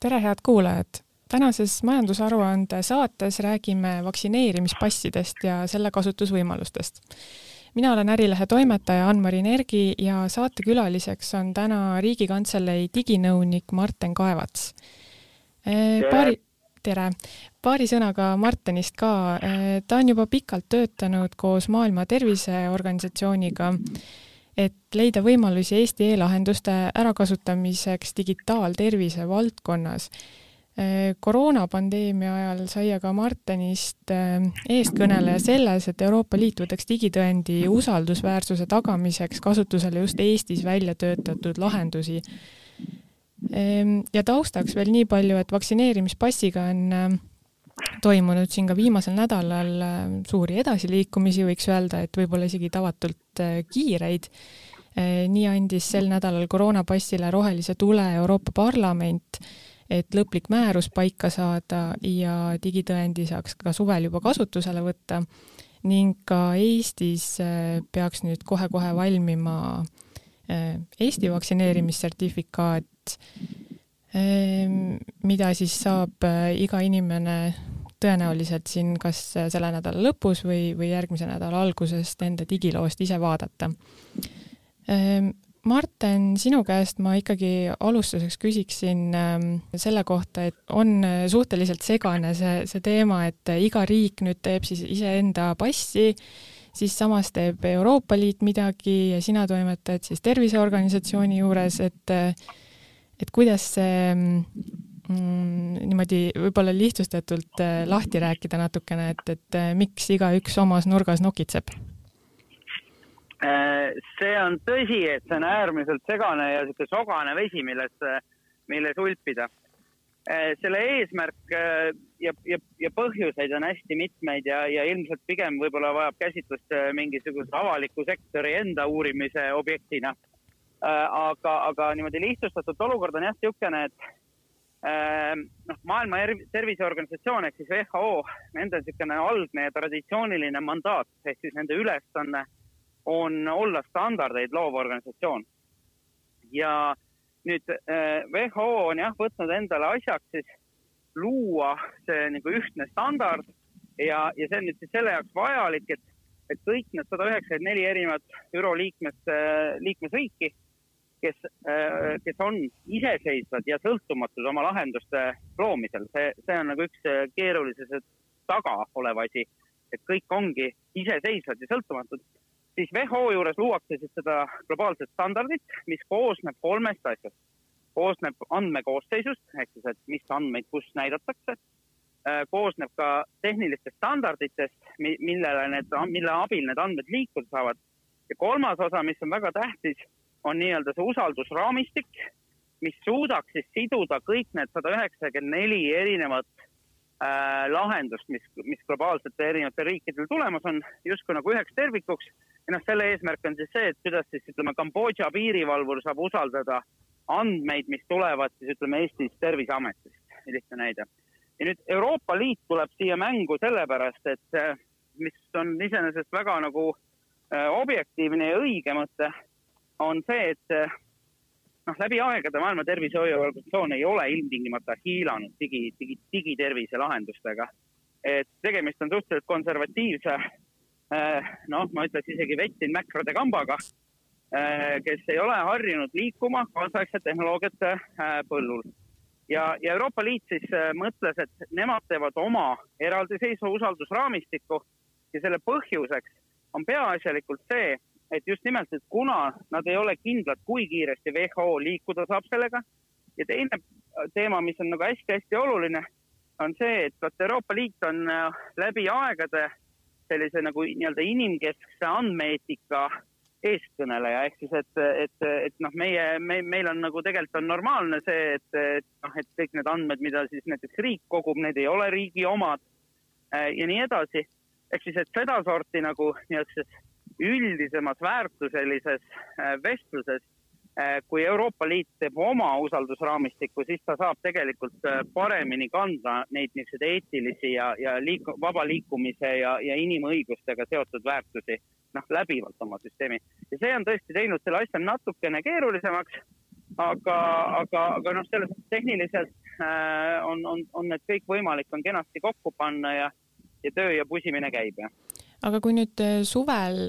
tere, head kuulajad! tänases majandusaruande saates räägime vaktsineerimispassidest ja selle kasutusvõimalustest. mina olen Ärilehe toimetaja Ann-Mari Nergi ja saatekülaliseks on täna Riigikantselei diginõunik Marten Kaevats. paari, tere! paari sõnaga Martenist ka. ta on juba pikalt töötanud koos Maailma Terviseorganisatsiooniga et leida võimalusi Eesti e-lahenduste ärakasutamiseks digitaaltervise valdkonnas. koroonapandeemia ajal sai aga Martenist eh, eestkõneleja selles, et Euroopa Liit võtaks digitõendi usaldusväärsuse tagamiseks kasutusele just Eestis välja töötatud lahendusi. Ehm, ja taustaks veel nii palju, et vaktsineerimispassiga on toimunud siin ka viimasel nädalal äh, suuri edasiliikumisi, võiks öelda, et võib-olla isegi tavatult äh, kiireid. Äh, nii andis sel nädalal koroonapassile rohelise tule Euroopa Parlament, et lõplik määrus paika saada ja digitõendi saaks ka suvel juba kasutusele võtta ning ka Eestis peaks nüüd kohe-kohe valmima Eesti vaktsineerimissertifikaat mida siis saab äh, iga inimene tõenäoliselt siin kas selle nädala lõpus või, või järgmise nädala algusest enda digiloost ise vaadata. Ehm, Marten, sinu käest ma ikkagi alustuseks küsiksin ähm, selle kohta, et on suhteliselt segane see, see teema, et iga riik nüüd teeb siis iseenda passi, siis samas teeb Euroopa Liit midagi ja sina toimetad siis Terviseorganisatsiooni juures, et et kuidas see mm, niimoodi võib-olla lihtsustatult äh, lahti rääkida natukene, et, et äh, miks igaüks omas nurgas nokitseb? Äh, see on tõsi, et see on äärmiselt segane ja niisugune sogane vesi, milles, milles ulpida. selle eesmärk ja, ja, ja põhjuseid on hästi mitmeid ja, ja ilmselt pigem võib-olla vajab käsitlust mingisuguse avaliku sektori enda uurimise objektina aga, aga niimoodi lihtsustatud olukord on jah niisugune, et äh, noh, Maailma Terviseorganisatsioon ehk siis WHO, nende niisugune algne ja traditsiooniline mandaat ehk siis nende ülesanne on olla standardeid loov organisatsioon. ja nüüd äh, WHO on jah võtnud endale asjaks siis luua see nagu ühtne standard ja, ja see on nüüd siis selle jaoks vajalik, et, et kõik need sada üheksakümmend neli erinevat ÜRO liikmes, liikmesriiki kes, äh, kes on iseseisvad ja sõltumatud oma lahenduste loomisel, see, see on nagu üks äh, keerulisuse taga olev asi, et kõik ongi iseseisvad ja sõltumatud, siis WHO juures luuakse siis seda globaalset standardit, mis koosneb kolmest asjast. koosneb andmekoosseisust ehk siis, et mis andmeid kus näidatakse, äh, koosneb ka tehnilistest standarditest, millele need, mille abil need andmed liikuda saavad. Ja kolmas osa, mis on väga tähtis on nii-öelda see usaldusraamistik, mis suudaks siis siduda kõik need sada üheksakümmend neli erinevat äh, lahendust, mis, mis globaalselt erinevatel riikidel tulemas on, justkui nagu üheks tervikuks. ja noh, selle eesmärk on siis see, et kuidas siis ütleme, Kambodža piirivalvur saab usaldada andmeid, mis tulevad siis ütleme Eestis Terviseametist, lihtne näide. ja nüüd Euroopa Liit tuleb siia mängu sellepärast, et äh, mis on iseenesest väga nagu äh, objektiivne ja õige mõte on see, et eh, noh, läbi aegade Maailma Tervisehoiuorganisatsioon ei ole ilmtingimata hiilanud digi, digi, digitervise lahendustega. et tegemist on suhteliselt konservatiivse, eh, noh, ma ütleks isegi vettin mäkrade kambaga, eh, kes ei ole harjunud liikuma kaasaegsete tehnoloogiate põllul. ja, ja Euroopa Liit siis mõtles, et nemad teevad oma eraldiseisva usaldusraamistiku ja selle põhjuseks on peaasjalikult see, et just nimelt, et kuna nad ei ole kindlad, kui kiiresti WHO liikuda saab sellega ja teine teema, mis on nagu hästi-hästi oluline, on see, et vot Euroopa Liit on äh, läbi aegade sellise nagu nii-öelda inimkeskse andmeeetika eestkõneleja, ehk siis, et, et, et noh, meie me,, meil on nagu tegelikult on normaalne see, et, et noh, et kõik need andmed, mida siis näiteks riik kogub, need ei ole riigi omad äh, ja nii edasi. ehk siis, et sedasorti nagu niisuguses üldisemas väärtuselises äh, vestluses, äh, kui Euroopa Liit teeb oma usaldusraamistikku, siis ta saab tegelikult äh, paremini kanda neid niisuguseid eetilisi ja, ja liik-, vaba liikumise ja, ja inimõigustega seotud väärtusi noh, läbivalt oma süsteemi. ja see on tõesti teinud selle asja natukene keerulisemaks. aga, aga, aga noh, selles mõttes tehniliselt äh, on, on, on need kõik võimalik, on kenasti kokku panna ja, ja töö ja pusimine käib, jah. aga kui nüüd suvel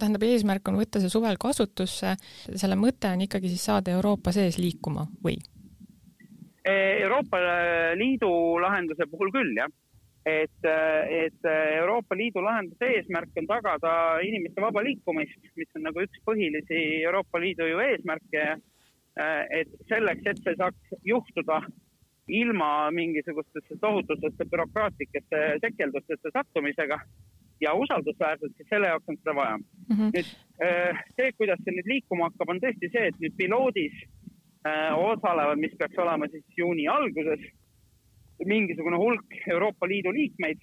tähendab, eesmärk on võtta see suvel kasutusse, selle mõte on ikkagi siis saada Euroopa sees liikuma või? Euroopa Liidu lahenduse puhul küll, jah. et, et Euroopa Liidu lahenduse eesmärk on tagada inimeste vaba liikumist, mis on nagu üks põhilisi Euroopa Liidu ju eesmärke. et selleks, et see saaks juhtuda ilma mingisugustesse tohututesse bürokraatlikesse tekeldustesse sattumisega ja usaldusväärselt, siis selle jaoks on seda vaja mm. -hmm. nüüd äh, see, kuidas see nüüd liikuma hakkab, on tõesti see, et nüüd piloodis äh, osalevad, mis peaks olema siis juuni alguses, mingisugune hulk Euroopa Liidu liikmeid.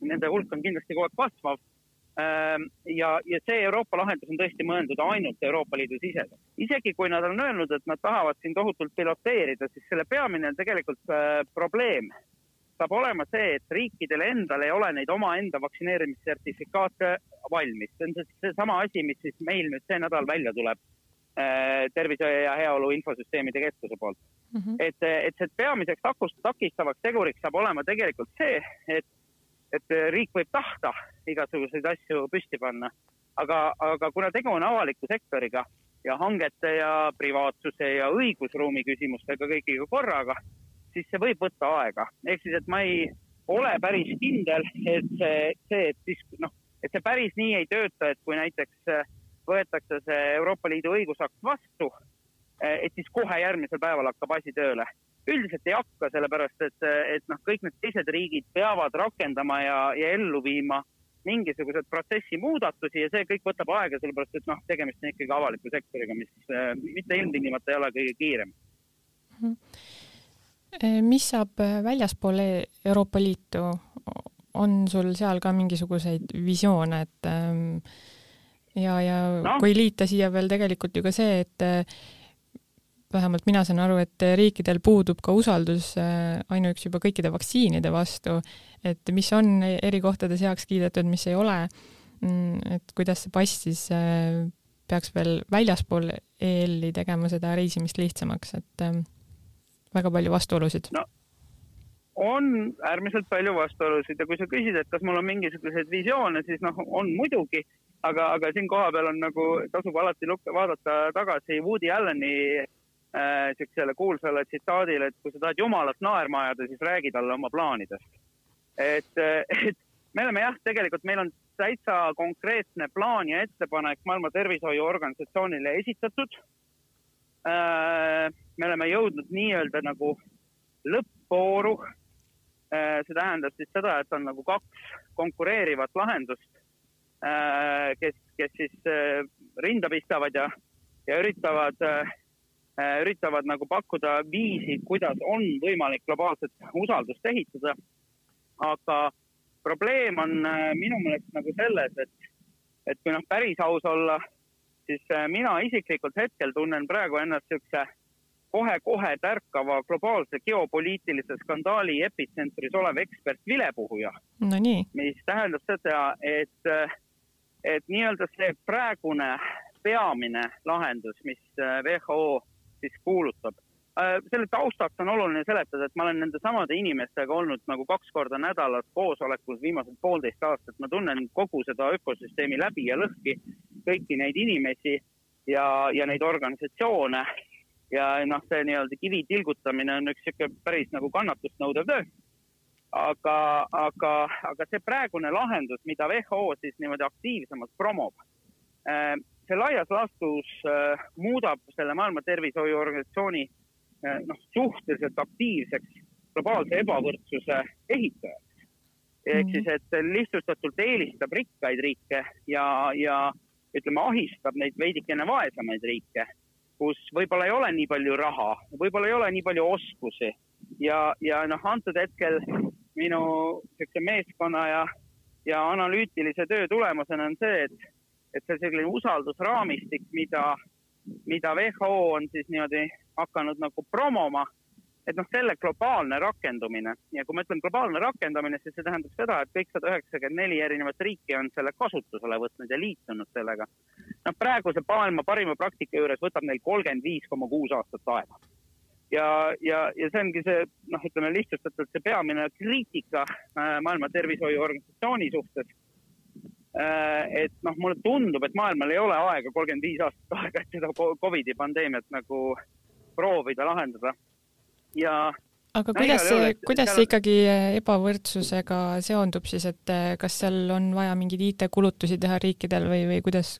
Nende hulk on kindlasti kogu aeg kasvav. Ähm, ja, ja see Euroopa lahendus on tõesti mõeldud ainult Euroopa Liidu siseselt. isegi kui nad on öelnud, et nad tahavad siin tohutult piloteerida, siis selle peamine tegelikult äh, probleem saab olema see, et riikidel endal ei ole neid omaenda vaktsineerimissertifikaate valmis. see on seesama asi, mis siis meil nüüd see nädal välja tuleb äh, tervise ja heaolu infosüsteemide keskuse poolt mm. -hmm. et, et see peamiseks takust, takistavaks teguriks saab olema tegelikult see, et, et riik võib tahta igasuguseid asju püsti panna, aga, aga kuna tegu on avaliku sektoriga ja hangete ja privaatsuse ja õigusruumi küsimustega kõigiga korraga siis see võib võtta aega. ehk siis, et ma ei ole päris kindel, et see, see, et siis noh, et see päris nii ei tööta, et kui näiteks äh, võetakse see Euroopa Liidu õigusakt vastu, äh, et siis kohe järgmisel päeval hakkab asi tööle. üldiselt ei hakka, sellepärast et, et noh, kõik need teised riigid peavad rakendama ja, ja ellu viima mingisugused protsessi muudatusi ja see kõik võtab aega, sellepärast et noh, tegemist on ikkagi avaliku sektoriga, mis äh, mitte ilmtingimata ei ole kõige kiirem mm. -hmm mis saab eh, väljaspool e-, Euroopa Liitu, on sul seal ka mingisuguseid visioone, et ehm, ja, ja no. kui liita siia veel tegelikult ju ka see, et eh, vähemalt mina saan aru, et riikidel puudub ka usaldus ainuüksi juba kõikide vaktsiinide vastu, et mis on eri kohtades heaks kiidetud, mis ei ole, mm, et kuidas see pass siis peaks veel väljaspool EL-i tegema seda reisimist lihtsamaks, et ehm, väga palju vastuolusid no.? on äärmiselt palju vastuolusid ja kui sa küsid, et kas mul on mingisuguseid visioone, siis noh, on muidugi, aga, aga siin kohapeal on nagu, tasub alati vaadata tagasi Woody Alleni äh, siuksele kuulsale tsitaadile, et kui sa tahad jumalat naerma ajada, siis räägi talle oma plaanidest. et, et me oleme jah, tegelikult meil on täitsa konkreetne plaan ja ettepanek Maailma Tervishoiuorganisatsioonile esitatud äh, me oleme jõudnud nii-öelda nagu lõppvooru. Äh, see tähendab siis seda, et on nagu kaks konkureerivat lahendust, äh, kes, kes siis äh, rinda pistavad ja, ja üritavad, üritavad nagu pakkuda viisi, kuidas on võimalik globaalset usaldust ehitada. aga probleem on minu meelest nagu selles, et, et kui noh, päris aus olla, siis mina isiklikult hetkel tunnen praegu ennast niisuguse kohe-kohe tärkava globaalse geopoliitilise skandaali epitsentris olev ekspert vilepuhuja no. mis tähendab seda, et, et nii-öelda see praegune peamine lahendus, mis WHO siis kuulutab. selle taustaks on oluline seletada, et ma olen nende samade inimestega olnud nagu kaks korda nädalas koosolekul viimased poolteist aastat, ma tunnen kogu seda ökosüsteemi läbi ja lõhki, kõiki neid inimesi ja, ja neid organisatsioone ja noh, see nii-öelda kivi tilgutamine on üks sihuke päris nagu kannatust nõudev töö. aga, aga, aga see praegune lahendus, mida WHO siis niimoodi aktiivsemalt promob, äh, see laias laastus äh, muudab selle Maailma Tervishoiuorganisatsiooni äh, noh, suhteliselt aktiivseks globaalse ebavõrdsuse ehitajaks. ehk -hmm. siis, et lihtsustatult eelistab rikkaid riike ja, ja ütleme, ahistab neid veidikene vaesemaid riike kus võib-olla ei ole nii palju raha, võib-olla ei ole nii palju oskusi. Ja, ja noh, antud hetkel minu niisuguse meeskonna ja, ja analüütilise töö tulemusena on see, et, et see selline usaldusraamistik, mida, mida WHO on siis niimoodi hakanud nagu promoma, et noh, selle globaalne rakendumine ja kui ma ütlen globaalne rakendamine, siis see tähendab seda, et kõik sada üheksakümmend neli erinevat riiki on selle kasutusele võtnud ja liitunud sellega. noh, praeguse maailma parima praktika juures võtab neil kolmkümmend viis koma kuus aastat aega. ja, ja, ja see ongi see noh, ütleme lihtsustatult see peamine kriitika äh, Maailma Tervishoiuorganisatsiooni suhtes äh,. et noh, mulle tundub, et maailmal ei ole aega kolmkümmend viis aastat aega, et seda Covidi pandeemiat nagu proovida lahendada ja aga kuidas see, kuidas see ikkagi ebavõrdsusega seondub siis, et eh, kas seal on vaja mingeid IT-kulutusi teha riikidel või, või kuidas?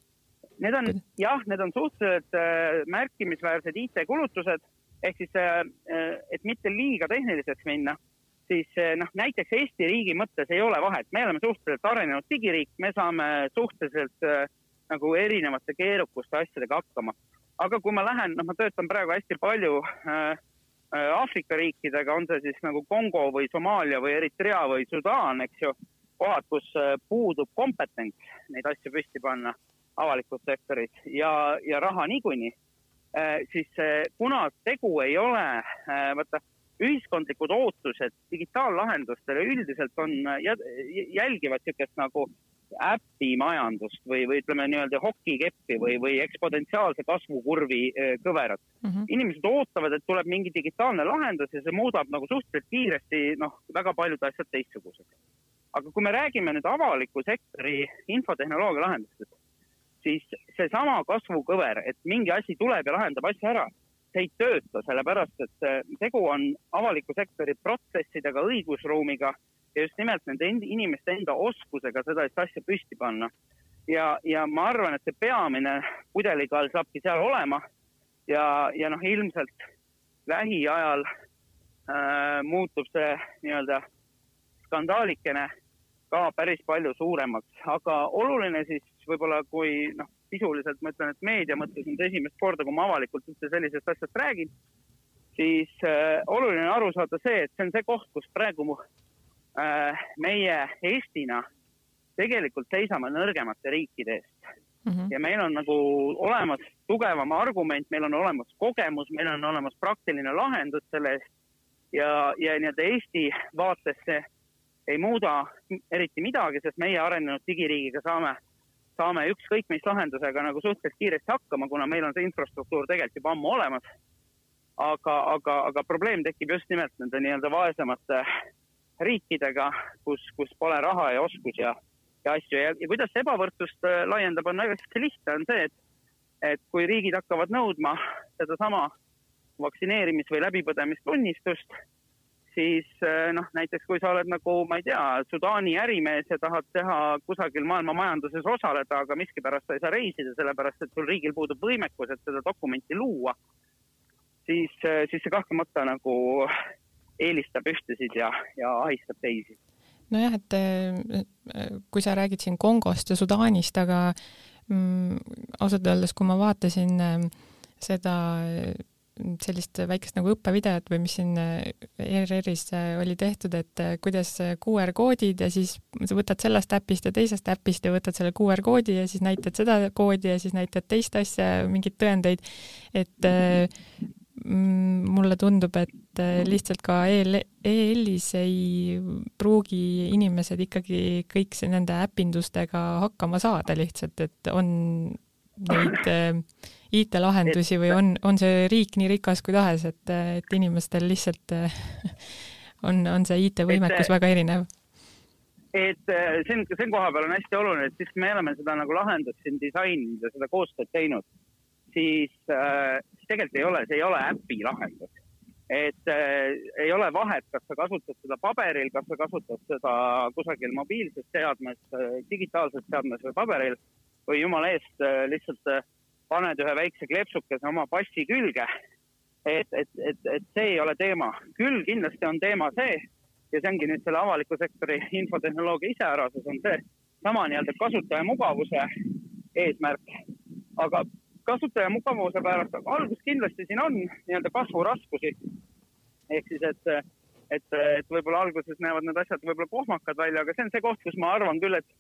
Need on jah, need on suhteliselt äh, märkimisväärsed IT-kulutused. Ehk siis et mitte liiga tehniliseks minna, siis noh, näiteks Eesti riigi mõttes ei ole vahet, me oleme suhteliselt arenenud digiriik, me saame suhteliselt nagu erinevate keerukuste asjadega hakkama. aga kui ma lähen, noh, ma töötan praegu hästi palju Äh, Aafrika riikidega, on see siis nagu Kongo või Somaalia või Eritrea või Sudaan, eks ju, kohad, kus äh, puudub kompetents neid asju püsti panna avalikus sektoris. Ja, ja raha niikuinii, äh, siis kuna tegu ei ole, vaata, ühiskondlikud ootused digitaallahendustele üldiselt on, jälgivad niisugust nagu äpimajandust või, või ütleme nii-öelda hokikeppi või, või eksponentsiaalse kasvukurvi kõverat mm. -hmm. inimesed ootavad, et tuleb mingi digitaalne lahendus ja see muudab nagu suhteliselt kiiresti noh, väga paljud asjad teistsuguseks. aga kui me räägime nüüd avaliku sektori infotehnoloogia lahendustest, siis seesama kasvukõver, et mingi asi tuleb ja lahendab asja ära, see ei tööta, sellepärast et eh, tegu on avaliku sektori protsessidega, õigusruumiga ja just nimelt nende inimeste enda oskusega seda asja püsti panna. ja, ja ma arvan, et see peamine pudelikael saabki seal olema ja, ja noh, ilmselt lähiajal äh, muutub see nii-öelda skandaalikene ka päris palju suuremaks, aga oluline siis võib-olla, kui noh, sisuliselt ma ütlen, et meedia mõttes on see esimest korda, kui ma avalikult üldse sellisest asjast räägin, siis äh, oluline aru saada see, et see on see koht, kus praegu meie Eestina tegelikult seisame nõrgemate riikide eest mm. -hmm. ja meil on nagu olemas tugevam argument, meil on olemas kogemus, meil on olemas praktiline lahendus selle eest ja, ja nii-öelda Eesti vaates see ei muuda eriti midagi, sest meie arenenud digiriigiga saame, saame ükskõik mis lahendusega nagu suhteliselt kiiresti hakkama, kuna meil on see infrastruktuur tegelikult juba ammu olemas. aga, aga, aga probleem tekib just nimelt nende nii-öelda vaesemate riikidega, kus, kus pole raha ja oskusi ja, ja asju ja, ja kuidas ebavõrdsust äh, laiendab, on väga lihtne, on see, et, et kui riigid hakkavad nõudma sedasama vaktsineerimis- või läbipõdemistunnistust, siis äh, noh, näiteks kui sa oled nagu, ma ei tea, Sudaani ärimees ja tahad teha kusagil maailma majanduses osaleda, aga miskipärast sa ei saa reisida, sellepärast et sul riigil puudub võimekus, et seda dokumenti luua, siis, äh, siis see kahtlemata nagu eelistab ühtesid ja, ja ahistab teisi. nojah, et äh, kui sa räägid siin Kongost ja Sudaanist, aga mm, ausalt öeldes, kui ma vaatasin äh, seda sellist väikest nagu õppevideot või mis siin ERR-is oli tehtud, et kuidas QR-koodid ja siis sa võtad sellest äpist ja teisest äpist ja võtad selle QR-koodi ja siis näitad seda koodi ja siis näitad teist asja, mingeid tõendeid, et mulle tundub, et äh, lihtsalt ka EL-is ei pruugi inimesed ikkagi kõik nende äpindustega hakkama saada lihtsalt, et on neid äh, IT-lahendusi või on, on see riik nii rikas kui tahes, et, et inimestel lihtsalt äh, on, on see IT-võimekus väga erinev. et siin, siin koha peal on hästi oluline, et siis me oleme seda nagu lahendust siin disaininud ja seda koostööd teinud, siis äh, tegelikult ei ole, see ei ole äpi lahendus. et äh, ei ole vahet, kas sa kasutad seda paberil, kas sa kasutad seda kusagil mobiilses seadmes, äh, digitaalses seadmes või paberil või jumala eest äh, lihtsalt paned ühe väikse kleepsukese oma passi külge. et, et, et, et see ei ole teema, küll kindlasti on teema see ja see ongi nüüd selle avaliku sektori infotehnoloogia iseärasus on see sama nii-öelda kasutaja mugavuse eesmärk, aga kasutaja mugavuse pärast, aga algus kindlasti siin on nii-öelda kasvuraskusi. ehk siis, et, et, et võib-olla alguses näevad need asjad võib-olla kohmakad välja, aga see on see koht, kus ma arvan küll, et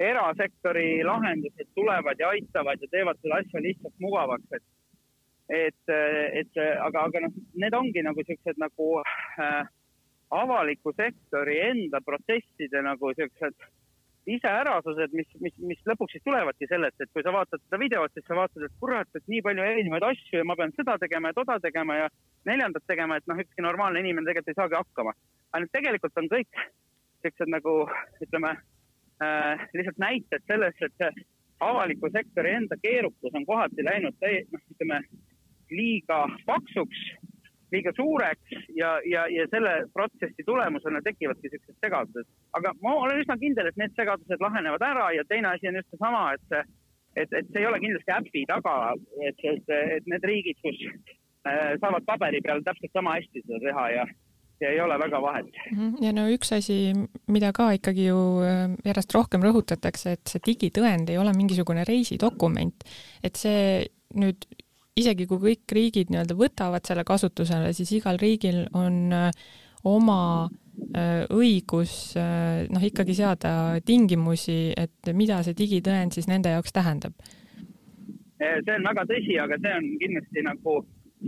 erasektori lahendused tulevad ja aitavad ja teevad selle asja lihtsalt mugavaks, et et, et aga, aga noh, need ongi nagu siuksed nagu äh, avaliku sektori enda protsesside nagu siuksed iseärasused, mis, mis, mis lõpuks siis tulevadki sellest, et kui sa vaatad seda videot, siis sa vaatad, et kurat, et nii palju erinevaid asju ja ma pean seda tegema ja toda tegema ja neljandat tegema, et noh, ükski normaalne inimene tegelikult ei saagi hakkama. ainult tegelikult on kõik siuksed nagu ütleme äh, lihtsalt näited sellest, et avaliku sektori enda keerukus on kohati läinud noh, ütleme liiga paksuks liiga suureks ja, ja, ja selle protsessi tulemusena tekivadki siuksed segadused. aga ma olen üsna kindel, et need segadused lahenevad ära ja teine asi on just seesama, et et, et see ei ole kindlasti äpi taga, et, et, et need riigid, kus äh, saavad paberi peal täpselt sama hästi seda teha ja ja ei ole väga vahet. Mhm. ja no üks asi, mida ka ikkagi ju äh, järjest rohkem rõhutatakse, et see digitõend ei ole mingisugune reisidokument, et see nüüd isegi kui kõik riigid nii-öelda võtavad selle kasutusele, siis igal riigil on äh, oma äh, õigus äh, noh, ikkagi seada tingimusi, et mida see digitõend siis nende jaoks tähendab. see on väga tõsi, aga see on kindlasti nagu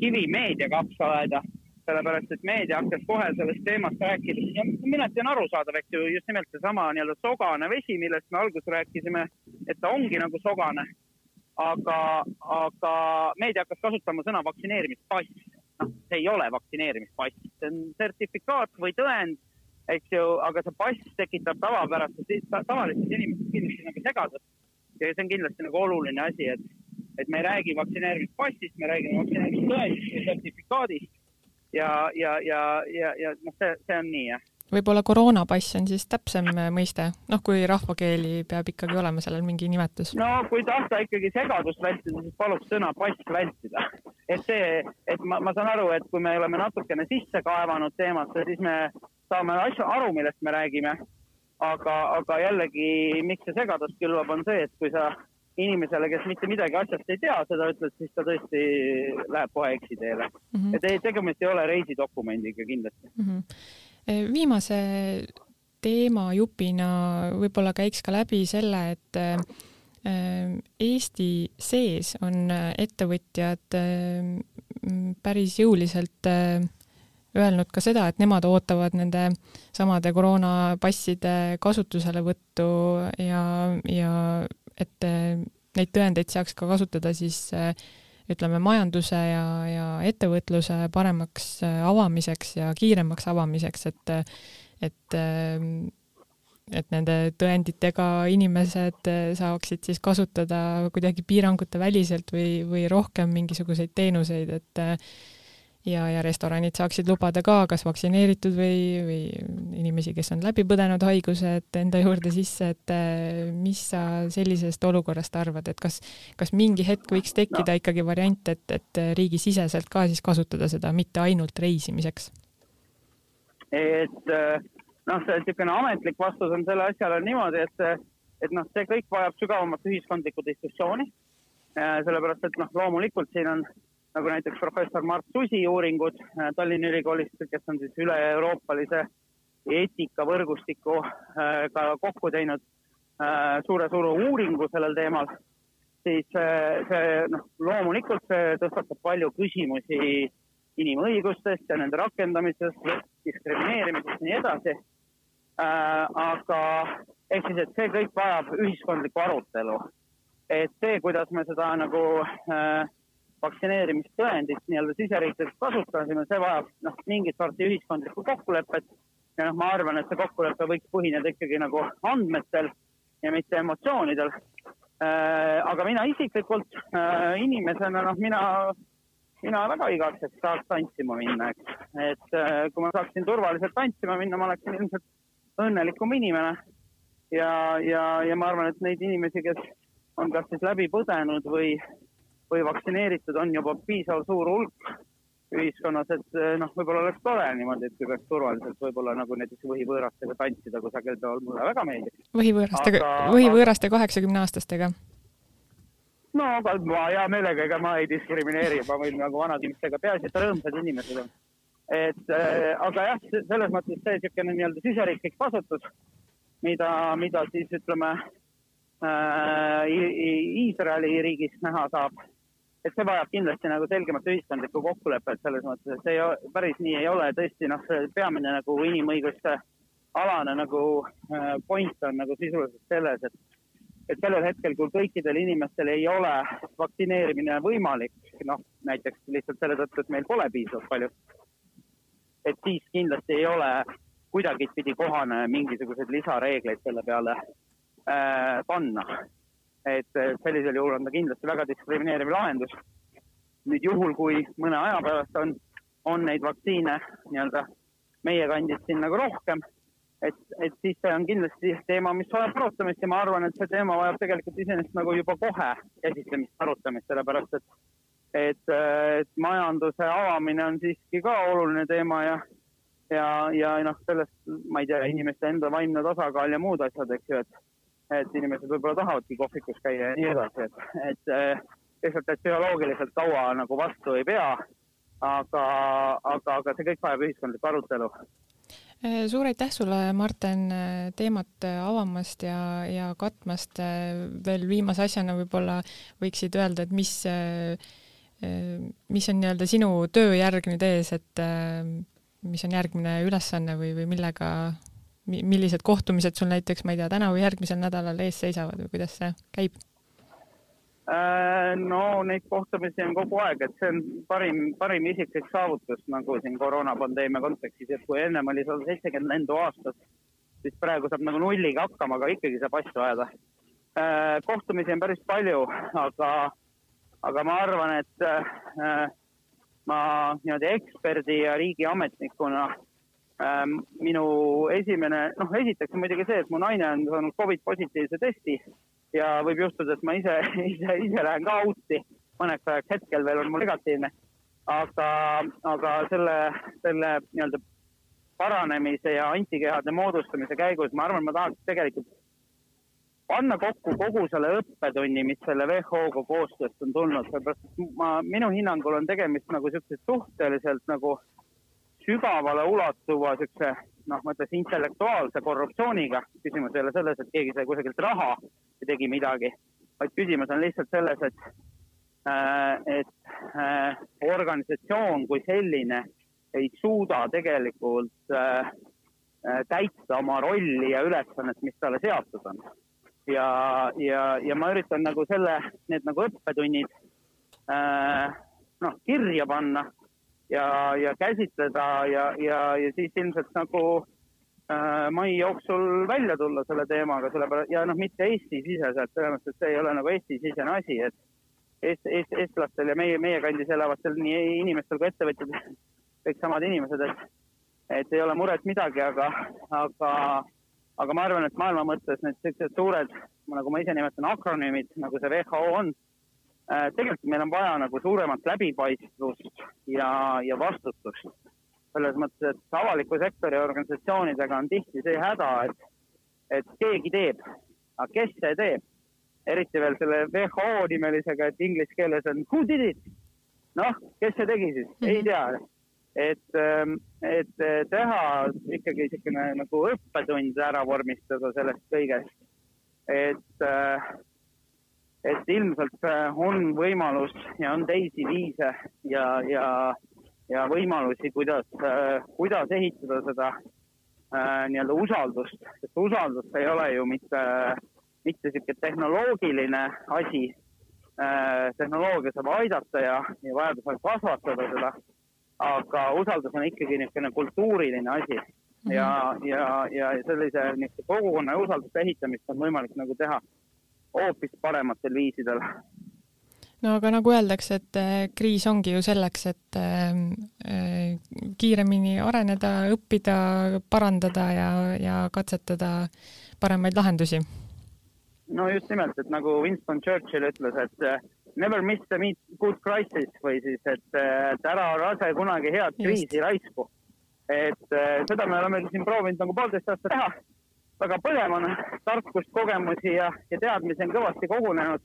kivi meedia kapsaaeda, sellepärast et meedia hakkas kohe sellest teemast rääkida ja mõneti on arusaadav, eks ju, just nimelt seesama nii-öelda sogane vesi, millest me alguses rääkisime, et ta ongi nagu sogane aga, aga meedia hakkas kasutama sõna vaktsineerimispass. noh, see ei ole vaktsineerimispass, see on sertifikaat või tõend, eks ju, aga see pass tekitab tavapärastes, tavalistes inimestes kindlasti nagu segadust. ja see on kindlasti nagu oluline asi, et, et me ei räägi vaktsineerimispassist, me räägime vaktsineerimistõendist või sertifikaadist ja, ja, ja, ja, ja noh, see, see on nii, jah võib-olla koroonapass on siis täpsem mõiste, noh, kui rahvakeeli peab ikkagi olema sellel mingi nimetus. no kui tahta ikkagi segadust vältida, siis paluks sõna pass vältida. et see, et ma, ma saan aru, et kui me oleme natukene sisse kaevanud teemasse, siis me saame asju aru, millest me räägime. aga, aga jällegi, miks see segadust külvab, on see, et kui sa inimesele, kes mitte midagi asjast ei tea, seda ütled, siis ta tõesti läheb kohe eksiteele mm. -hmm. et ei, tegemist ei ole reisidokumendiga kindlasti mm. -hmm viimase teemajupina võib-olla käiks ka läbi selle, et eh, Eesti sees on ettevõtjad päris jõuliselt öelnud ka seda, et nemad ootavad nende samade koroonapasside kasutuselevõttu ja, ja et neid tõendeid saaks ka kasutada siis ütleme, majanduse ja, ja ettevõtluse paremaks äh, avamiseks ja kiiremaks avamiseks, et et et nende tõenditega inimesed äh, saaksid siis kasutada kuidagi piirangute väliselt või, või rohkem mingisuguseid teenuseid, et ja, ja restoranid saaksid lubada ka kas vaktsineeritud või, või inimesi, kes on läbi põdenud haigused enda juurde sisse, et eh, mis sa sellisest olukorrast arvad, et kas, kas mingi hetk võiks tekkida no. ikkagi variant, et, et riigisiseselt ka siis kasutada seda, mitte ainult reisimiseks? et eh, noh, see niisugune ametlik vastus on selle asjale niimoodi, et, et noh, see kõik vajab sügavamat ühiskondlikku diskussiooni. Sellepärast, et noh, loomulikult siin on nagu näiteks professor Mart Susi uuringud äh, Tallinna Ülikoolist, kes on siis üle-euroopalise eetikavõrgustiku äh, ka kokku teinud äh, suure-suure uuringu sellel teemal, siis see noh, loomulikult see tõstatab palju küsimusi inimõigustest ja nende rakendamisest, diskrimineerimisest ja nii edasi. aga ehk siis, et see kõik vajab ühiskondlikku arutelu. et see, kuidas me seda nagu äh, vaktsineerimistõendit nii-öelda siseriiklikult kasutasime, see vajab noh, mingit sorti ühiskondlikku kokkulepet. ja noh, ma arvan, et see kokkulepe võiks põhineda ikkagi nagu andmetel ja mitte emotsioonidel äh,. aga mina isiklikult äh, inimesena, noh, mina, mina väga igatseks tahaks tantsima minna, eks. et äh, kui ma saaksin turvaliselt tantsima minna, ma oleksin ilmselt õnnelikum inimene. ja, ja, ja ma arvan, et neid inimesi, kes on kas siis läbi põdenud või või vaktsineeritud on juba piisav suur hulk ühiskonnas, et eh, noh, võib-olla oleks tore niimoodi, et kui peaks turvaliselt võib-olla nagu näiteks võhivõõrastega tantsida kusagil mulle väga meeldiks. võhivõõrastega, võhivõõraste kaheksakümne aastastega? no aga ma hea meelega, ega ma ei diskrimineeri, ma võin nagu vanade inimestega, peaasi, et rõõmsad inimesed on. et äh, aga jah, selles mõttes see niisugune nii-öelda siseriiklik kasutus, mida, mida siis ütleme äh, Iisraeli riigis näha saab et see vajab kindlasti nagu selgemat ühiskondlikku kokkulepet selles mõttes, et see ei, päris nii ei ole, tõesti noh, see peamine nagu inimõiguste alane nagu äh, point on nagu sisuliselt selles, et et sellel hetkel, kui kõikidel inimestel ei ole vaktsineerimine võimalik, noh näiteks lihtsalt selle tõttu, et meil pole piisavalt palju, et siis kindlasti ei ole kuidagipidi kohane mingisuguseid lisareegleid selle peale äh, panna. Et sellisel juhul on ta kindlasti väga diskrimineeriv lahendus. nüüd juhul, kui mõne aja pärast on, on neid vaktsiine nii-öelda meie kandis siin nagu rohkem et, et siis see on kindlasti teema, mis vajab arutamist ja ma arvan, et see teema vajab tegelikult iseenesest nagu juba kohe käsitlemist, arutamist, sellepärast et, et, et majanduse avamine on siiski ka oluline teema ja, ja, ja noh, sellest ma ei tea, inimeste enda vaimne tasakaal ja muud asjad, eks ju, et, et inimesed võib-olla tahavadki kohvikus käia ja nii edasi, et, et lihtsalt, et psühholoogiliselt kaua nagu vastu ei pea. aga, aga, aga see kõik vajab ühiskondlikku arutelu Äh, suur aitäh sulle, Marten, äh, teemat avamast ja, ja katmast. veel viimase asjana võib-olla võiksid öelda, et mis, mis on nii-öelda sinu tööjärg nüüd ees, et mis on järgmine ülesanne või, või millega, millised kohtumised sul näiteks, ma ei tea, täna või järgmisel nädalal ees seisavad või kuidas see käib? Äh, no neid kohtumisi on kogu aeg, et see on parim, parim isiklik saavutus nagu siin koroonapandeemia kontekstis, et kui ennem oli sada seitsekümmend lendu aastas, siis praegu saab nagu nulliga hakkama, aga ikkagi saab asju ajada. Äh, kohtumisi on päris palju, aga, aga ma arvan, et äh, ma niimoodi eksperdi ja riigiametnikuna minu esimene, noh, esiteks muidugi see, et mu naine on saanud Covid positiivse testi ja võib juhtuda, et ma ise, ise, ise lähen ka out'i mõneks ajaks, hetkel veel on mul negatiivne. aga, aga selle, selle nii-öelda paranemise ja antikehade moodustamise käigus ma arvan, ma tahaks tegelikult panna kokku kogu selle õppetunni, mis selle WHO-ga koostööst on tulnud, sellepärast ma, minu hinnangul on tegemist nagu niisuguse suhteliselt nagu sügavale ulatuva niisuguse noh, ma ütleks intellektuaalse korruptsiooniga. küsimus ei ole selles, et keegi sai kusagilt raha ja tegi midagi, vaid küsimus on lihtsalt selles, et äh,, et äh, organisatsioon kui selline ei suuda tegelikult äh, äh, täita oma rolli ja ülesannet, mis talle seatud on. ja, ja, ja ma üritan nagu selle, need nagu õppetunnid äh, noh, kirja panna ja, ja käsitleda ja, ja, ja siis ilmselt nagu äh, mai jooksul välja tulla selle teemaga, sellepärast ja noh, mitte Eesti-siseselt, et see ei ole nagu Eesti-sisene asi, et Eest, Eest, eestlastel ja meie, meie kandis elavatel nii inimestel kui ettevõtjad, kõik samad inimesed, et, et ei ole muret midagi, aga, aga, aga ma arvan, et maailma mõttes need sellised suured, nagu ma ise nimetan, akronüümid, nagu see WHO on tegelikult meil on vaja nagu suuremat läbipaistvust ja, ja vastutust. selles mõttes, et avaliku sektori organisatsioonidega on tihti see häda, et, et keegi teeb, aga kes see teeb? eriti veel selle WHO nimelisega, et inglise keeles on who did it? noh, kes see tegi siis mm, -hmm. ei mhm. tea. et, ähm, et teha ikkagi niisugune nagu õppetund ära vormistada sellest kõigest. et äh, et ilmselt äh, on võimalus ja on teisi viise ja, ja, ja võimalusi, kuidas, äh, kuidas ehitada seda äh, nii-öelda usaldust, sest usaldus ei ole ju mitte, mitte niisugune tehnoloogiline asi. tehnoloogia saab aidata ja, ja vajadusel kasvatada seda, aga usaldus on ikkagi niisugune kultuuriline asi. Ja, ja, ja sellise niisuguse kogukonna usalduse ehitamist on võimalik nagu teha hoopis parematel viisidel. no aga nagu öeldakse, et äh, kriis ongi ju selleks, et äh, äh, kiiremini areneda, õppida, parandada ja, ja katsetada paremaid lahendusi. no just nimelt, et nagu Winston Churchill ütles, et never miss a good crisis või siis, et, et ära lase kunagi head kriisi raisku. et seda me oleme siin proovinud nagu poolteist aastat teha väga põnev on, tarkust, kogemusi ja, ja teadmisi on kõvasti kogunenud.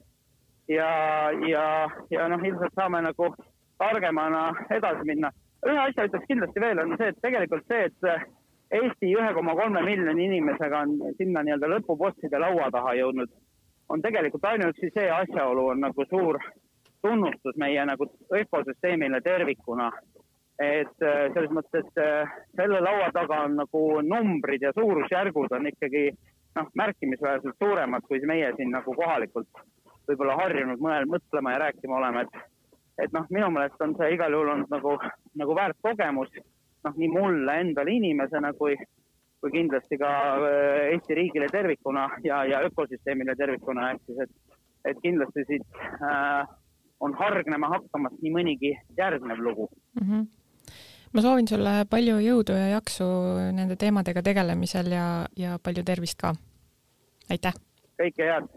ja, ja, ja noh, ilmselt saame nagu targemana edasi minna. ühe asja ütleks kindlasti veel, on see, et tegelikult see, et Eesti ühe koma kolme miljoni inimesega on sinna nii-öelda lõpubosside laua taha jõudnud, on tegelikult ainuüksi see asjaolu on nagu suur tunnustus meie nagu ökosüsteemile tervikuna. Et äh, selles mõttes, äh, selle laua taga on nagu numbrid ja suurusjärgud on ikkagi noh, märkimisväärselt suuremad, kui meie siin nagu kohalikult võib-olla harjunud mõel-, mõtlema ja rääkima oleme, et et noh, minu meelest on see igal juhul olnud nagu, nagu väärt kogemus, noh, nii mulle endale inimesena kui, kui kindlasti ka äh, Eesti riigile tervikuna ja, ja ökosüsteemile tervikuna, ehk siis, et, et kindlasti siit äh, on hargnema hakkamas nii mõnigi järgnev lugu mm. -hmm ma soovin sulle palju jõudu ja jaksu nende teemadega tegelemisel ja, ja palju tervist ka. aitäh! kõike head!